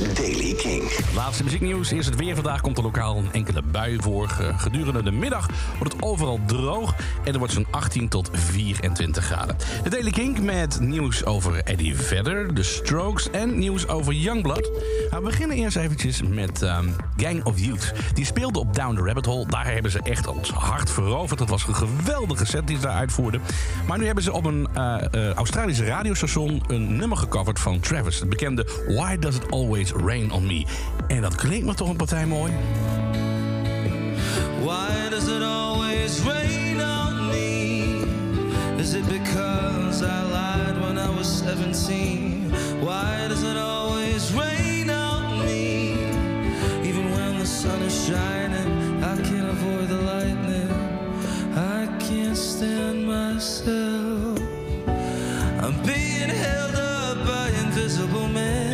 is Daily King. Laatste muzieknieuws. Eerst het weer. Vandaag komt er lokaal een enkele bui voor. Eh, Gedurende de middag wordt het overal droog. En er wordt zo'n 18 tot 24 graden. De Daily King met nieuws over Eddie Vedder, The Strokes en nieuws over Youngblood. We beginnen eerst eventjes met ehm, Gang of Youth. Die speelde op Down the Rabbit Hole. Daar hebben ze echt ons hart veroverd. Het was een geweldige set die ze daar uitvoerden. Maar nu hebben ze op een eh, Australische radiostation een nummer gecoverd van Travis. Het bekende Why Does It Always Rain On Me. En dat klinkt me toch een partij mooi. Why does it always rain on me? Is it because I lied when I was 17? Why does it always rain on me? Even when the sun is shining, I can't avoid the lightning. I can't stand myself. I'm being held up by invisible men.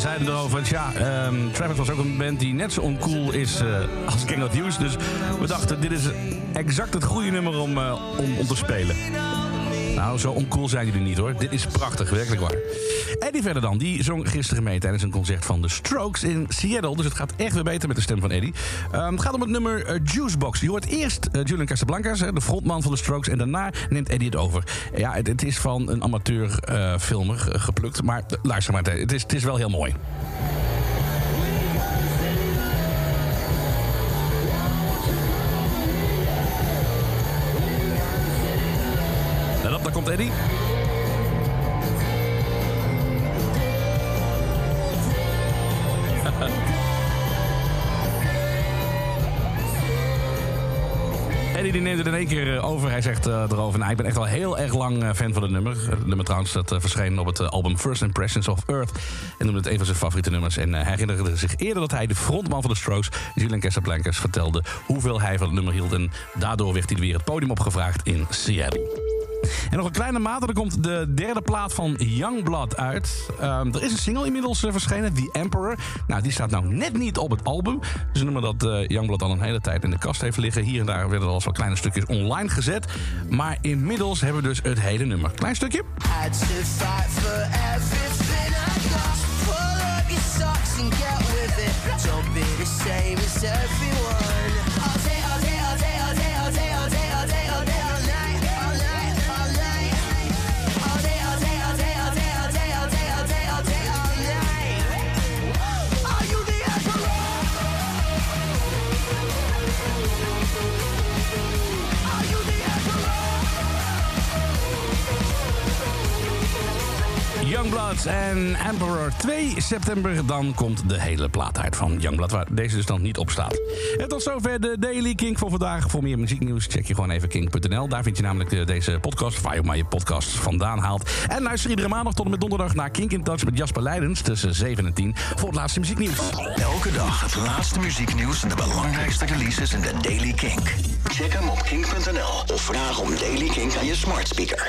Ze zeiden erover, ja, ehm, Travis was ook een band die net zo oncool is eh, als King of Youth. Dus we dachten, dit is exact het goede nummer om, eh, om, om te spelen. Nou, zo oncool zijn jullie niet hoor. Dit is prachtig, werkelijk waar. Eddie verder dan, die zong gisteren mee tijdens een concert van The Strokes in Seattle. Dus het gaat echt weer beter met de stem van Eddie. Ehm, het gaat om het nummer eh, Juicebox. Je hoort eerst eh, Julian Casablancas, de frontman van The Strokes. En daarna neemt Eddie het over. Ja, het, is van een amateur eh, geplukt. Maar luister maar, het is, het is wel heel mooi. Daar komt Eddie. Eddie die neemt het in één keer eh, over. Hij zegt eh, erover, nou, ik ben echt al heel erg lang eh, fan van het nummer. Het nummer trouwens, dat verscheen op het album First Impressions of Earth. En noemde het een van zijn favoriete nummers. En hij herinnerde zich eerder dat hij de frontman van de Strokes, Julian Casablancas, vertelde hoeveel hij van het nummer hield. En daardoor werd hij weer het podium opgevraagd in Seattle. En nog een kleine mate, er komt de derde plaat van Youngblood uit. Ehm, er is een single inmiddels eh, verschenen, The Emperor. Nou, die staat nou net niet op het album. Dus nummer dat eh, Youngblood al een hele tijd in de kast heeft liggen. Hier en daar werden er al eens wat kleine stukjes online gezet. Maar inmiddels hebben we dus het hele nummer. Klein stukje. Don't be the same as everyone. Youngblood en Emperor 2 september. Dan komt de hele plaat uit van Youngblood, waar deze dus dan niet op staat. En tot zover de Daily Kink voor vandaag. Voor meer muzieknieuws check je gewoon even kink.nl. Daar vind je namelijk de- deze podcast, waar je maar je podcasts vandaan haalt. En luister iedere maandag tot en met donderdag naar Kink in Touch met Jasper Leidens tussen 7 en 10 voor het laatste muzieknieuws. Elke dag het laatste muzieknieuws en de belangrijkste releases in de Daily Kink. Check hem op kink.nl of vraag om Daily Kink aan je smart speaker.